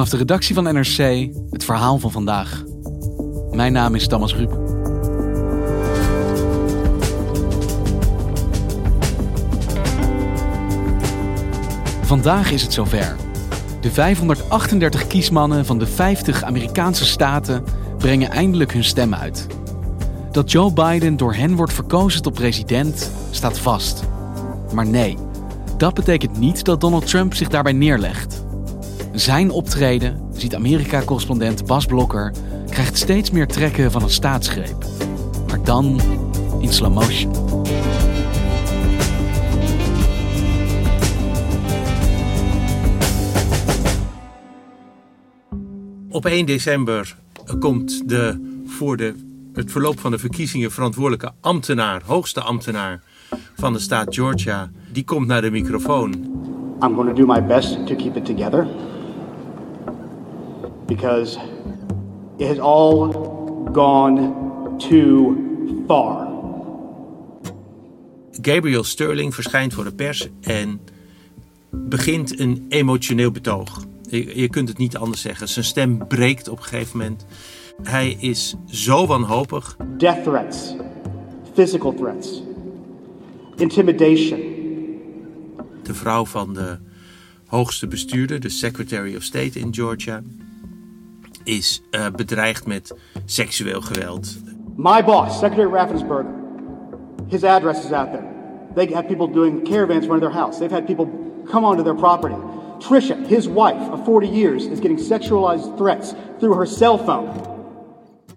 Vanaf de redactie van NRC het verhaal van vandaag. Mijn naam is Thomas Ruip. Vandaag is het zover. De 538 kiesmannen van de 50 Amerikaanse staten brengen eindelijk hun stem uit. Dat Joe Biden door hen wordt verkozen tot president staat vast. Maar nee, dat betekent niet dat Donald Trump zich daarbij neerlegt. Zijn optreden, ziet Amerika-correspondent Bas Blokker, krijgt steeds meer trekken van een staatsgreep. Maar dan in slow motion. Op 1 december komt de, voor de, het verloop van de verkiezingen verantwoordelijke ambtenaar, hoogste ambtenaar van de staat Georgia, die komt naar de microfoon. I'm going to do my best to keep it together because it has all gone too far. Gabriel Sterling verschijnt voor de pers en begint een emotioneel betoog. Je, kunt het niet anders zeggen. Zijn stem breekt op een gegeven moment. Hij is zo wanhopig. Death threats, physical threats, intimidation. De vrouw van de hoogste bestuurder, de Secretary of State in Georgia, is uh, bedreigd met seksueel geweld. My boss, Secretary Raffensperger, his address is out there. They have people doing caravans running their house. They've had people come onto their property. Trisha, his wife of 40 years, is getting sexualized threats through her cell phone.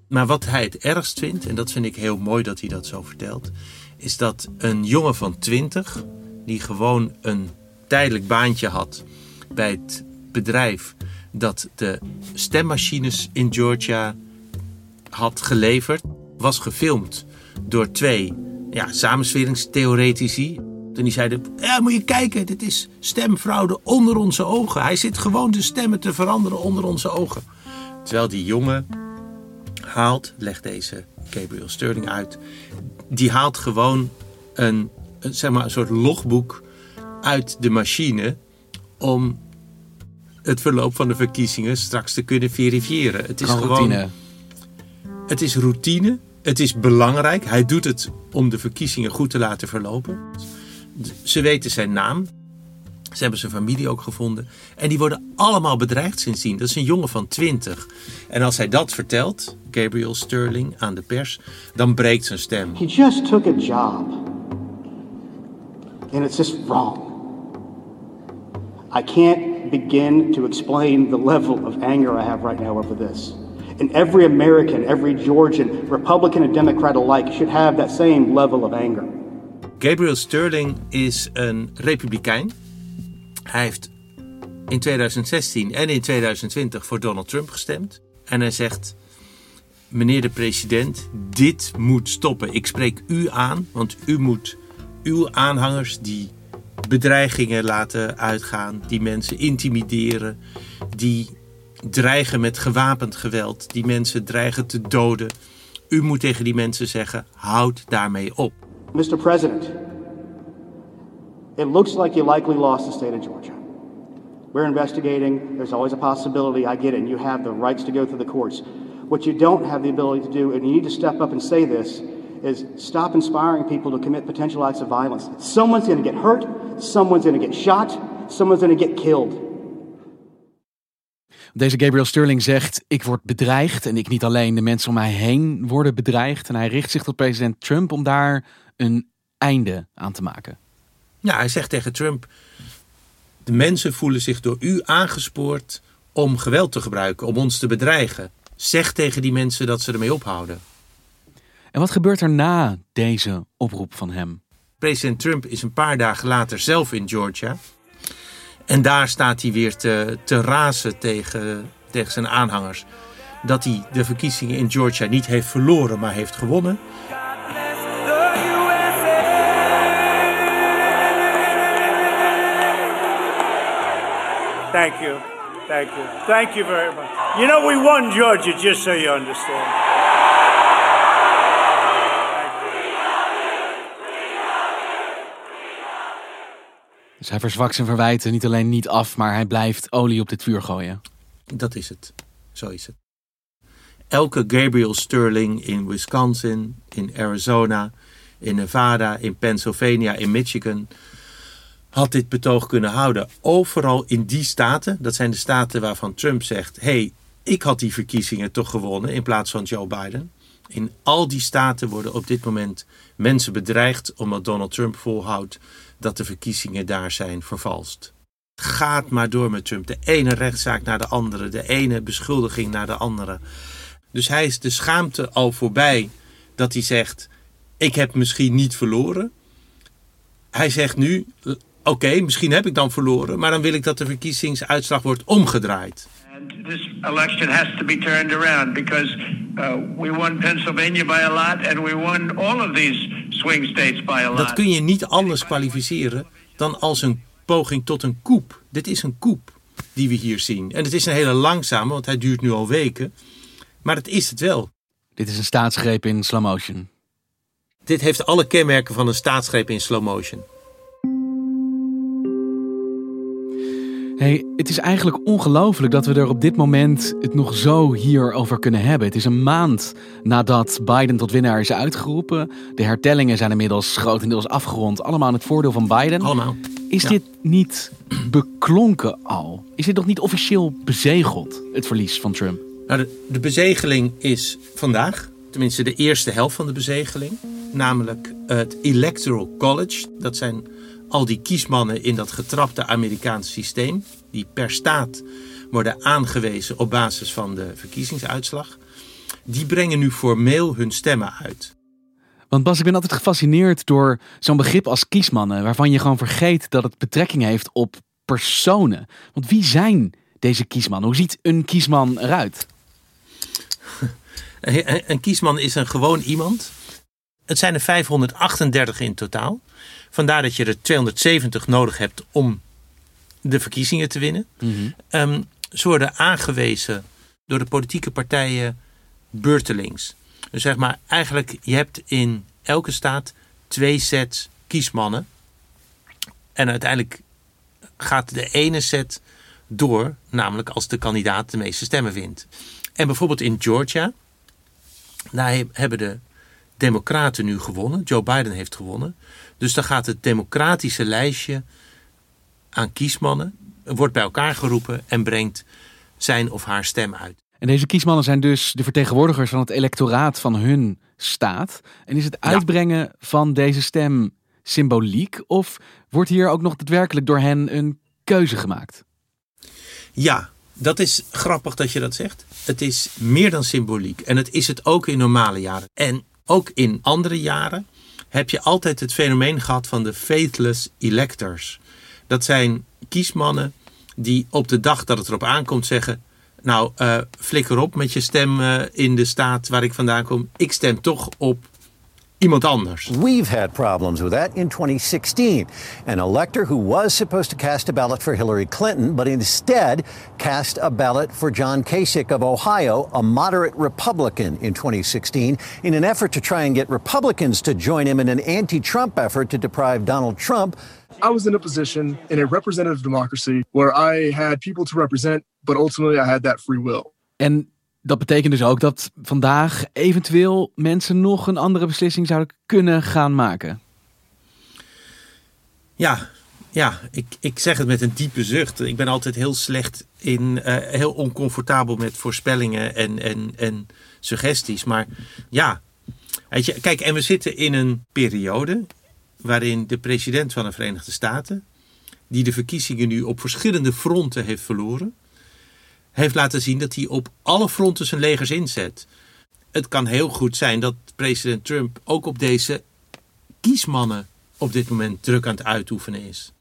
Maar wat hij het ergst vindt, en dat vind ik heel mooi dat hij dat zo vertelt, is dat een jongen van 20, die gewoon een tijdelijk baantje had bij het bedrijf dat de stemmachines in Georgia had geleverd, was gefilmd door twee ja, samensweringstheoretici. En die zeiden, ja, moet je kijken, dit is stemfraude onder onze ogen. Hij zit gewoon de stemmen te veranderen onder onze ogen. Terwijl die jongen haalt, legt deze Gabriel Sterling uit, die haalt gewoon een, zeg maar, een soort logboek uit de machine om het verloop van de verkiezingen straks te kunnen verifiëren. Het is Gewoon gewoon routine. Het is routine. Het is belangrijk. Hij doet het om de verkiezingen goed te laten verlopen. Ze weten zijn naam. Ze hebben zijn familie ook gevonden. En die worden allemaal bedreigd sindsdien. Dat is een jongen van 20. En als hij dat vertelt, Gabriel Sterling, aan de pers, dan breekt zijn stem. He just took a job. And it's just wrong. I can't begin to explain the level of anger I have right now over this. And every American, every Georgian, Republican and Democrat alike should have that same level of anger. Gabriel Sterling is een republikein. Hij heeft in 2016 en in 2020 voor Donald Trump gestemd. En hij zegt: Meneer de president, dit moet stoppen. Ik spreek u aan, want u moet uw aanhangers die bedreigingen laten uitgaan, die mensen intimideren, die dreigen met gewapend geweld, die mensen dreigen te doden. U moet tegen die mensen zeggen: houd daarmee op. Mr. President, it looks like you likely lost the state of Georgia. We're investigating. There's always a possibility. I get it. And you have the rights to go through the courts. What you don't have the ability to do, and you need to step up and say this, is stop inspiring people to commit potential acts of violence. Someone's going to get hurt, someone's going to get shot, someone's going to get killed. Deze Gabriel Sterling zegt: Ik word bedreigd en ik niet alleen, de mensen om mij heen worden bedreigd. En hij richt zich tot president Trump om daar een einde aan te maken. Ja, hij zegt tegen Trump: De mensen voelen zich door u aangespoord om geweld te gebruiken, om ons te bedreigen. Zeg tegen die mensen dat ze ermee ophouden. En wat gebeurt er na deze oproep van hem? President Trump is een paar dagen later zelf in Georgia. En daar staat hij weer te, te razen tegen, tegen zijn aanhangers. Dat hij de verkiezingen in Georgia niet heeft verloren, maar heeft gewonnen. Thank you. Thank you. Thank you very much. You know, we won Georgia, just so you understand. Dus hij verzwakt zijn verwijten niet alleen niet af, maar hij blijft olie op dit vuur gooien. Dat is het. Zo is het. Elke Gabriel Sterling in Wisconsin, in Arizona, in Nevada, in Pennsylvania, in Michigan had dit betoog kunnen houden. Overal in die staten, dat zijn de staten waarvan Trump zegt: hey, ik had die verkiezingen toch gewonnen in plaats van Joe Biden. In al die staten worden op dit moment mensen bedreigd omdat Donald Trump volhoudt dat de verkiezingen daar zijn vervalst. Het gaat maar door met Trump. De ene rechtszaak naar de andere, de ene beschuldiging naar de andere. Dus hij is de schaamte al voorbij dat hij zegt: Ik heb misschien niet verloren. Hij zegt nu: Oké, misschien heb ik dan verloren, maar dan wil ik dat de verkiezingsuitslag wordt omgedraaid. And this election has to be turned around because uh, we won Pennsylvania by a lot and we won all of these swing states by a lot. Dat kun je niet anders kwalificeren dan als een poging tot een coup. Dit is een coup die we hier zien. En het is een hele langzame, want hij duurt nu al weken. Maar het is het wel. Dit is een staatsgreep in slow motion. Dit heeft alle kenmerken van een staatsgreep in slow motion. Hey, het is eigenlijk ongelooflijk dat we er op dit moment het nog zo hierover kunnen hebben. Het is een maand nadat Biden tot winnaar is uitgeroepen. De hertellingen zijn inmiddels grotendeels afgerond. Allemaal in het voordeel van Biden. Allemaal. Is Ja. dit niet beklonken al? Is dit nog niet officieel bezegeld, het verlies van Trump? Nou, de, de bezegeling is vandaag, tenminste de eerste helft van de bezegeling, namelijk het Electoral College. Dat zijn al die kiesmannen in dat getrapte Amerikaanse systeem, die per staat worden aangewezen op basis van de verkiezingsuitslag. Die brengen nu formeel hun stemmen uit. Want Bas, ik ben altijd gefascineerd door zo'n begrip als kiesmannen, waarvan je gewoon vergeet dat het betrekking heeft op personen. Want wie zijn deze kiesmannen? Hoe ziet een kiesman eruit? Een, een kiesman is een gewoon iemand. Het zijn er 538 in totaal. Vandaar dat je er 270 nodig hebt om de verkiezingen te winnen. Ehm, ze worden aangewezen door de politieke partijen beurtelings. Dus zeg maar, eigenlijk, je hebt in elke staat twee sets kiesmannen. En uiteindelijk gaat de ene set door, namelijk als de kandidaat de meeste stemmen wint. En bijvoorbeeld in Georgia, daar he- hebben de Democraten nu gewonnen. Joe Biden heeft gewonnen. Dus dan gaat het democratische lijstje aan kiesmannen, wordt bij elkaar geroepen en brengt zijn of haar stem uit. En deze kiesmannen zijn dus de vertegenwoordigers van het electoraat van hun staat. En is het uitbrengen van deze stem symboliek? Of wordt hier ook nog daadwerkelijk door hen een keuze gemaakt? Ja, dat is grappig dat je dat zegt. Het is meer dan symboliek. En het is het ook in normale jaren. En ook in andere jaren heb je altijd het fenomeen gehad van de faithless electors. Dat zijn kiesmannen die op de dag dat het erop aankomt zeggen... Nou, eh, flikker op met je stem eh, in de staat waar ik vandaan kom. Ik stem toch op iemand anders. We've had problems with that in 2016. An elector who was supposed to cast a ballot for Hillary Clinton, but instead cast a ballot for John Kasich of Ohio, a moderate Republican, in 2016, in an effort to try and get Republicans to join him in an anti Trump effort to deprive Donald Trump I was in a position in a representative democracy where I had people to represent, but ultimately I had that free will. En Dat betekent dus ook dat vandaag eventueel mensen nog een andere beslissing zouden kunnen gaan maken. Ja, ja ik, ik zeg het met een diepe zucht. Ik ben altijd heel slecht in, uh, heel oncomfortabel met voorspellingen en, en, en suggesties. Maar ja, weet je, kijk, en we zitten in een periode waarin de president van de Verenigde Staten, die de verkiezingen nu op verschillende fronten heeft verloren, heeft laten zien dat hij op alle fronten zijn legers inzet. Het kan heel goed zijn dat president Trump ook op deze kiesmannen op dit moment druk aan het uitoefenen is.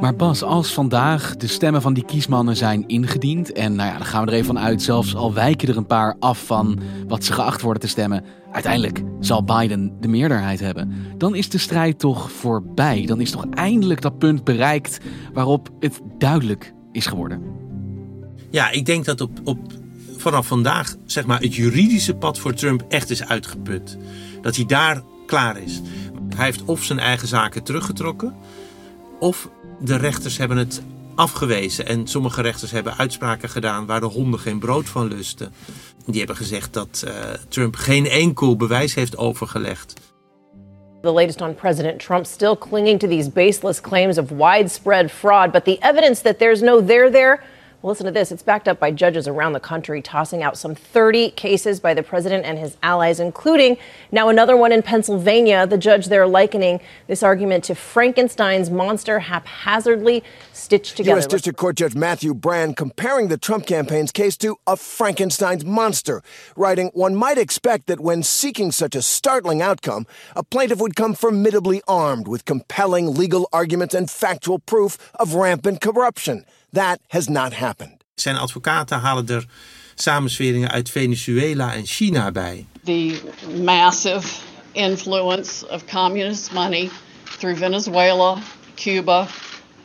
Maar Bas, als vandaag de stemmen van die kiesmannen zijn ingediend, en nou ja, dan gaan we er even van uit, zelfs al wijken er een paar af van wat ze geacht worden te stemmen, uiteindelijk zal Biden de meerderheid hebben. Dan is de strijd toch voorbij. Dan is toch eindelijk dat punt bereikt waarop het duidelijk is geworden. Ja, ik denk dat op, op, vanaf vandaag zeg maar, het juridische pad voor Trump echt is uitgeput. Dat hij daar klaar is. Hij heeft of zijn eigen zaken teruggetrokken, of de rechters hebben het afgewezen. En sommige rechters hebben uitspraken gedaan waar de honden geen brood van lusten. Die hebben gezegd dat uh, Trump geen enkel bewijs heeft overgelegd. The latest on President Trump still clinging to these baseless claims of widespread fraud, but the evidence that there's no there there Well, listen to this. It's backed up by judges around the country, tossing out some 30 cases by the president and his allies, including now another one in Pennsylvania. The judge there likening this argument to Frankenstein's monster haphazardly stitched together. U.S. District Court Judge Matthew Brand comparing the Trump campaign's case to a Frankenstein's monster, writing, One might expect that when seeking such a startling outcome, a plaintiff would come formidably armed with compelling legal arguments and factual proof of rampant corruption. That has not happened. Zijn advocaten halen er samensweringen uit Venezuela en China bij. The massive influence of communist money through Venezuela, Cuba,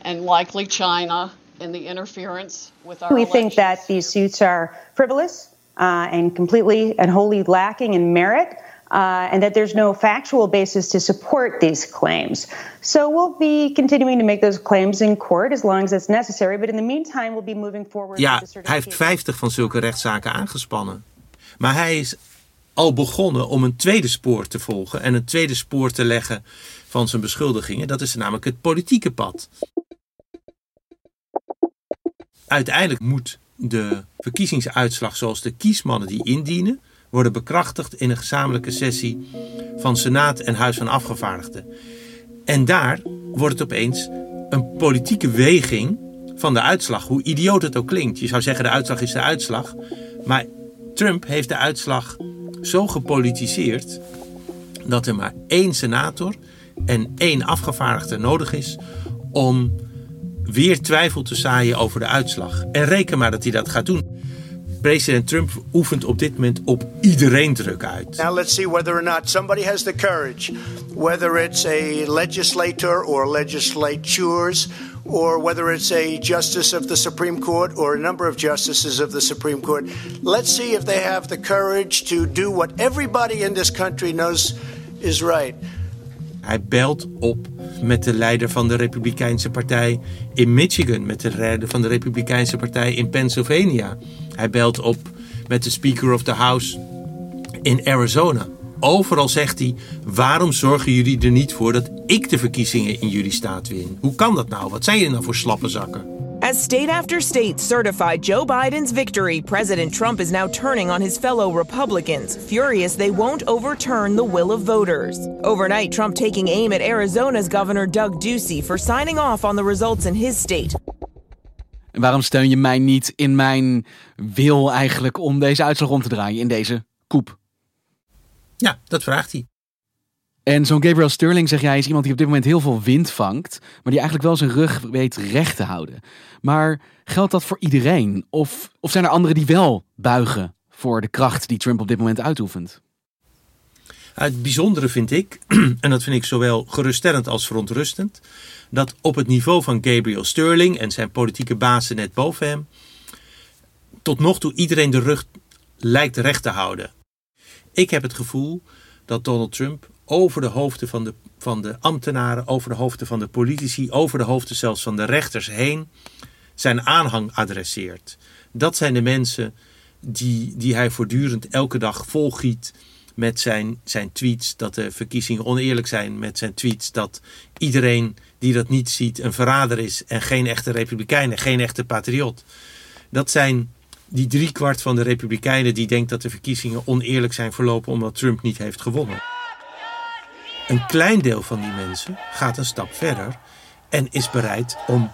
and likely China in the interference with our We elections. think that these suits are frivolous uh, and completely and wholly lacking in merit. Uh, and that there's no factual basis to support these claims. So we'll be continuing to make those claims in court as long as it's necessary. But in the meantime, we'll be moving forward. Ja, hij heeft 50 van zulke rechtszaken aangespannen. Maar hij is al begonnen om een tweede spoor te volgen en een tweede spoor te leggen van zijn beschuldigingen. Dat is namelijk het politieke pad. Uiteindelijk moet de verkiezingsuitslag zoals de kiesmannen die indienen worden bekrachtigd in een gezamenlijke sessie van Senaat en Huis van Afgevaardigden. En daar wordt het opeens een politieke weging van de uitslag, hoe idioot het ook klinkt. Je zou zeggen de uitslag is de uitslag, maar Trump heeft de uitslag zo gepolitiseerd dat er maar één senator en één afgevaardigde nodig is om weer twijfel te zaaien over de uitslag. En reken maar dat hij dat gaat doen. President Trump oefent op dit moment op iedereen druk uit. Now let's see whether or not somebody has the courage, whether it's a legislator or legislatures, or whether it's a justice of the Supreme Court or a number of justices of the Supreme Court. Let's see if they have the courage to do what everybody in this country knows is right. Hij belt op met de leider van de Republikeinse Partij in Michigan, met de leider van de Republikeinse Partij in Pennsylvania. Hij belt op met de Speaker of the House in Arizona. Overal zegt hij: waarom zorgen jullie er niet voor dat ik de verkiezingen in jullie staat win? Hoe kan dat nou? Wat zijn jullie nou voor slappe zakken? As state after state certified Joe Biden's victory, President Trump is now turning on his fellow Republicans, furious they won't overturn the will of voters. Overnight, Trump taking aim at Arizona's Governor Doug Ducey for signing off on the results in his state. En waarom steun je mij niet in mijn wil eigenlijk om deze uitslag om te draaien in deze koep? Ja, dat vraagt hij. En zo'n Gabriel Sterling, zeg jij, is iemand die op dit moment heel veel wind vangt, maar die eigenlijk wel zijn rug weet recht te houden. Maar geldt dat voor iedereen? Of, of zijn er anderen die wel buigen voor de kracht die Trump op dit moment uitoefent? Het bijzondere vind ik, en dat vind ik zowel geruststellend als verontrustend, dat op het niveau van Gabriel Sterling en zijn politieke bazen net boven hem, tot nog toe iedereen de rug lijkt recht te houden. Ik heb het gevoel dat Donald Trump over de hoofden van de, van de ambtenaren, over de hoofden van de politici, over de hoofden zelfs van de rechters heen zijn aanhang adresseert. Dat zijn de mensen die, die hij voortdurend elke dag volgiet met zijn, zijn tweets dat de verkiezingen oneerlijk zijn, met zijn tweets dat iedereen die dat niet ziet een verrader is en geen echte republikein en geen echte patriot. Dat zijn die driekwart van de republikeinen die denkt dat de verkiezingen oneerlijk zijn verlopen omdat Trump niet heeft gewonnen. Een klein deel van die mensen gaat een stap verder en is bereid om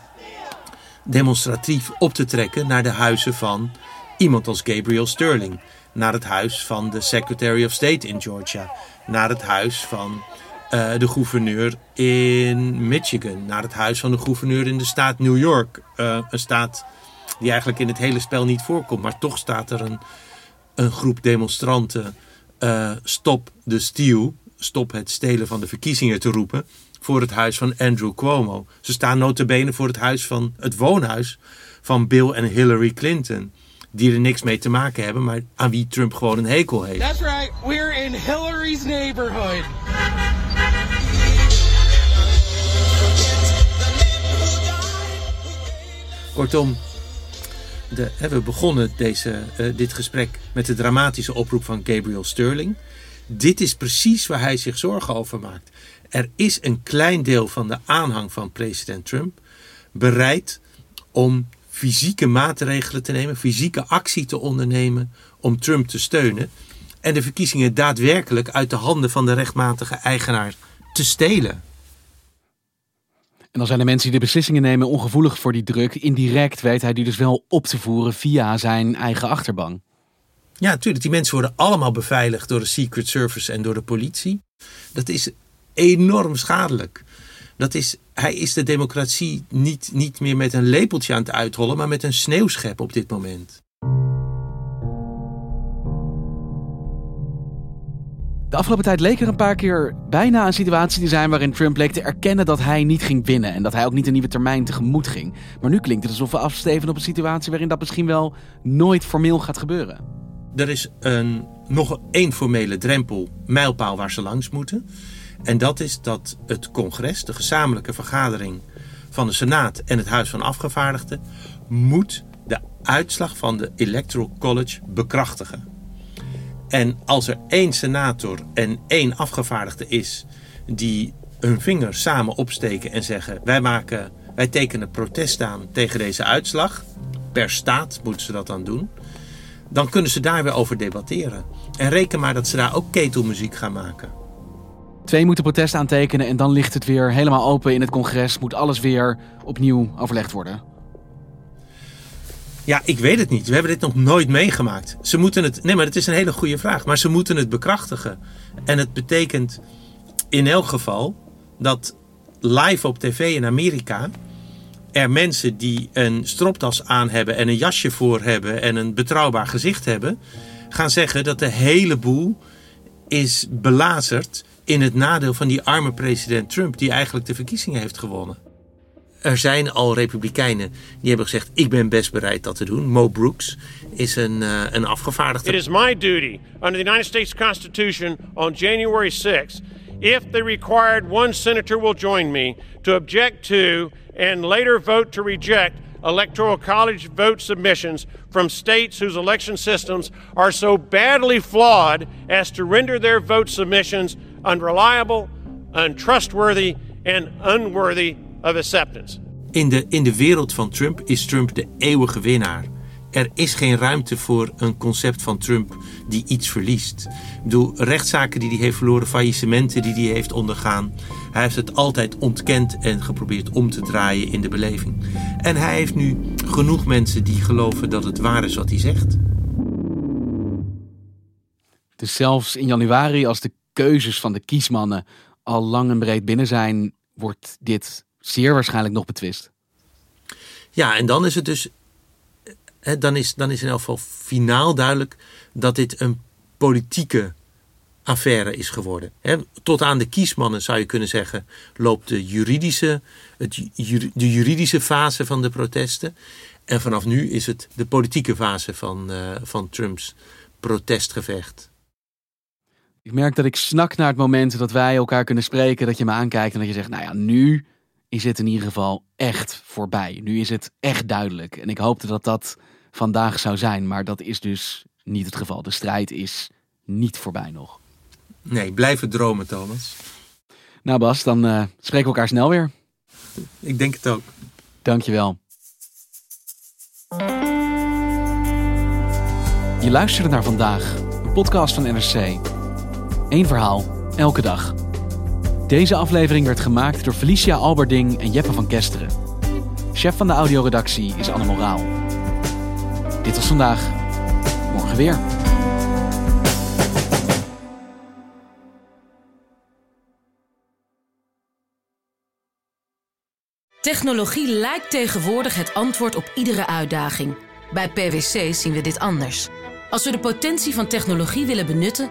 demonstratief op te trekken naar de huizen van iemand als Gabriel Sterling, naar het huis van de Secretary of State in Georgia, naar het huis van uh, de gouverneur in Michigan, naar het huis van de gouverneur in de staat New York, uh, een staat die eigenlijk in het hele spel niet voorkomt, maar toch staat er een, een groep demonstranten uh, stop de steal, stop het stelen van de verkiezingen te roepen voor het huis van Andrew Cuomo. Ze staan notabene voor het huis van het woonhuis van Bill en Hillary Clinton. Die er niks mee te maken hebben, maar aan wie Trump gewoon een hekel heeft. That's right, we're in Hillary's neighborhood. Kortom, de, we begonnen deze, uh, dit gesprek met de dramatische oproep van Gabriel Sterling. Dit is precies waar hij zich zorgen over maakt. Er is een klein deel van de aanhang van president Trump bereid om fysieke maatregelen te nemen, fysieke actie te ondernemen om Trump te steunen en de verkiezingen daadwerkelijk uit de handen van de rechtmatige eigenaar te stelen. En dan zijn de mensen die de beslissingen nemen ongevoelig voor die druk. Indirect weet hij die dus wel op te voeren via zijn eigen achterban. Ja, natuurlijk. Die mensen worden allemaal beveiligd door de Secret Service en door de politie. Dat is enorm schadelijk. Dat is, hij is de democratie niet, niet meer met een lepeltje aan het uitrollen, maar met een sneeuwschep op dit moment. De afgelopen tijd leek er een paar keer bijna een situatie te zijn waarin Trump leek te erkennen dat hij niet ging winnen en dat hij ook niet een nieuwe termijn tegemoet ging. Maar nu klinkt het alsof we afsteven op een situatie waarin dat misschien wel nooit formeel gaat gebeuren. Er is een, nog één formele drempel, mijlpaal waar ze langs moeten. En dat is dat het congres, de gezamenlijke vergadering van de Senaat en het Huis van Afgevaardigden, moet de uitslag van de Electoral College bekrachtigen. En als er één senator en één afgevaardigde is die hun vinger samen opsteken en zeggen: wij, maken, wij tekenen protest aan tegen deze uitslag, per staat moeten ze dat dan doen, dan kunnen ze daar weer over debatteren. En reken maar dat ze daar ook ketelmuziek gaan maken. Twee moeten protest aantekenen en dan ligt het weer helemaal open in het congres. Moet alles weer opnieuw overlegd worden. Ja, ik weet het niet. We hebben dit nog nooit meegemaakt. Ze moeten het. Nee, maar het is een hele goede vraag. Maar ze moeten het bekrachtigen. En het betekent in elk geval dat live op tv in Amerika er mensen die een stropdas aan hebben en een jasje voor hebben en een betrouwbaar gezicht hebben, gaan zeggen dat de hele boel is belazerd in het nadeel van die arme president Trump, die eigenlijk de verkiezingen heeft gewonnen. Er zijn al republikeinen die hebben gezegd: Ik ben best bereid dat te doen. Mo Brooks is een, uh, een afgevaardigde. It is my duty under the United States Constitution on January 6th, if the required one senator will join me, to object to and later vote to reject electoral college vote submissions from states whose election systems are so badly flawed as to render their vote submissions unreliable, untrustworthy and unworthy of acceptance. In de, in de wereld van Trump is Trump de eeuwige winnaar. Er is geen ruimte voor een concept van Trump die iets verliest. Ik bedoel, rechtszaken die hij heeft verloren, faillissementen die hij heeft ondergaan. Hij heeft het altijd ontkend en geprobeerd om te draaien in de beleving. En hij heeft nu genoeg mensen die geloven dat het waar is wat hij zegt. Dus zelfs in januari, als de keuzes van de kiesmannen al lang en breed binnen zijn, wordt dit zeer waarschijnlijk nog betwist. Ja, en dan is het dus. Dan is, dan is in elk geval finaal duidelijk dat dit een politieke affaire is geworden. Tot aan de kiesmannen zou je kunnen zeggen, loopt de juridische, het, de juridische fase van de protesten. En vanaf nu is het de politieke fase van, uh, van Trumps protestgevecht. Ik merk dat ik snak naar het moment dat wij elkaar kunnen spreken, dat je me aankijkt en dat je zegt, nou ja, nu is het in ieder geval echt voorbij. Nu is het echt duidelijk. En ik hoopte dat dat vandaag zou zijn, maar dat is dus niet het geval. De strijd is niet voorbij nog. Nee, blijven dromen, Thomas. Nou Bas, dan uh, spreken we elkaar snel weer. Ik denk het ook. Dankjewel. Je luisterde naar vandaag, een podcast van NRC. Eén verhaal, elke dag. Deze aflevering werd gemaakt door Felicia Alberding en Jeppe van Kesteren. Chef van de audioredactie is Anne Moraal. Dit was vandaag. Morgen weer. Technologie lijkt tegenwoordig het antwoord op iedere uitdaging. Bij PwC zien we dit anders. Als we de potentie van technologie willen benutten,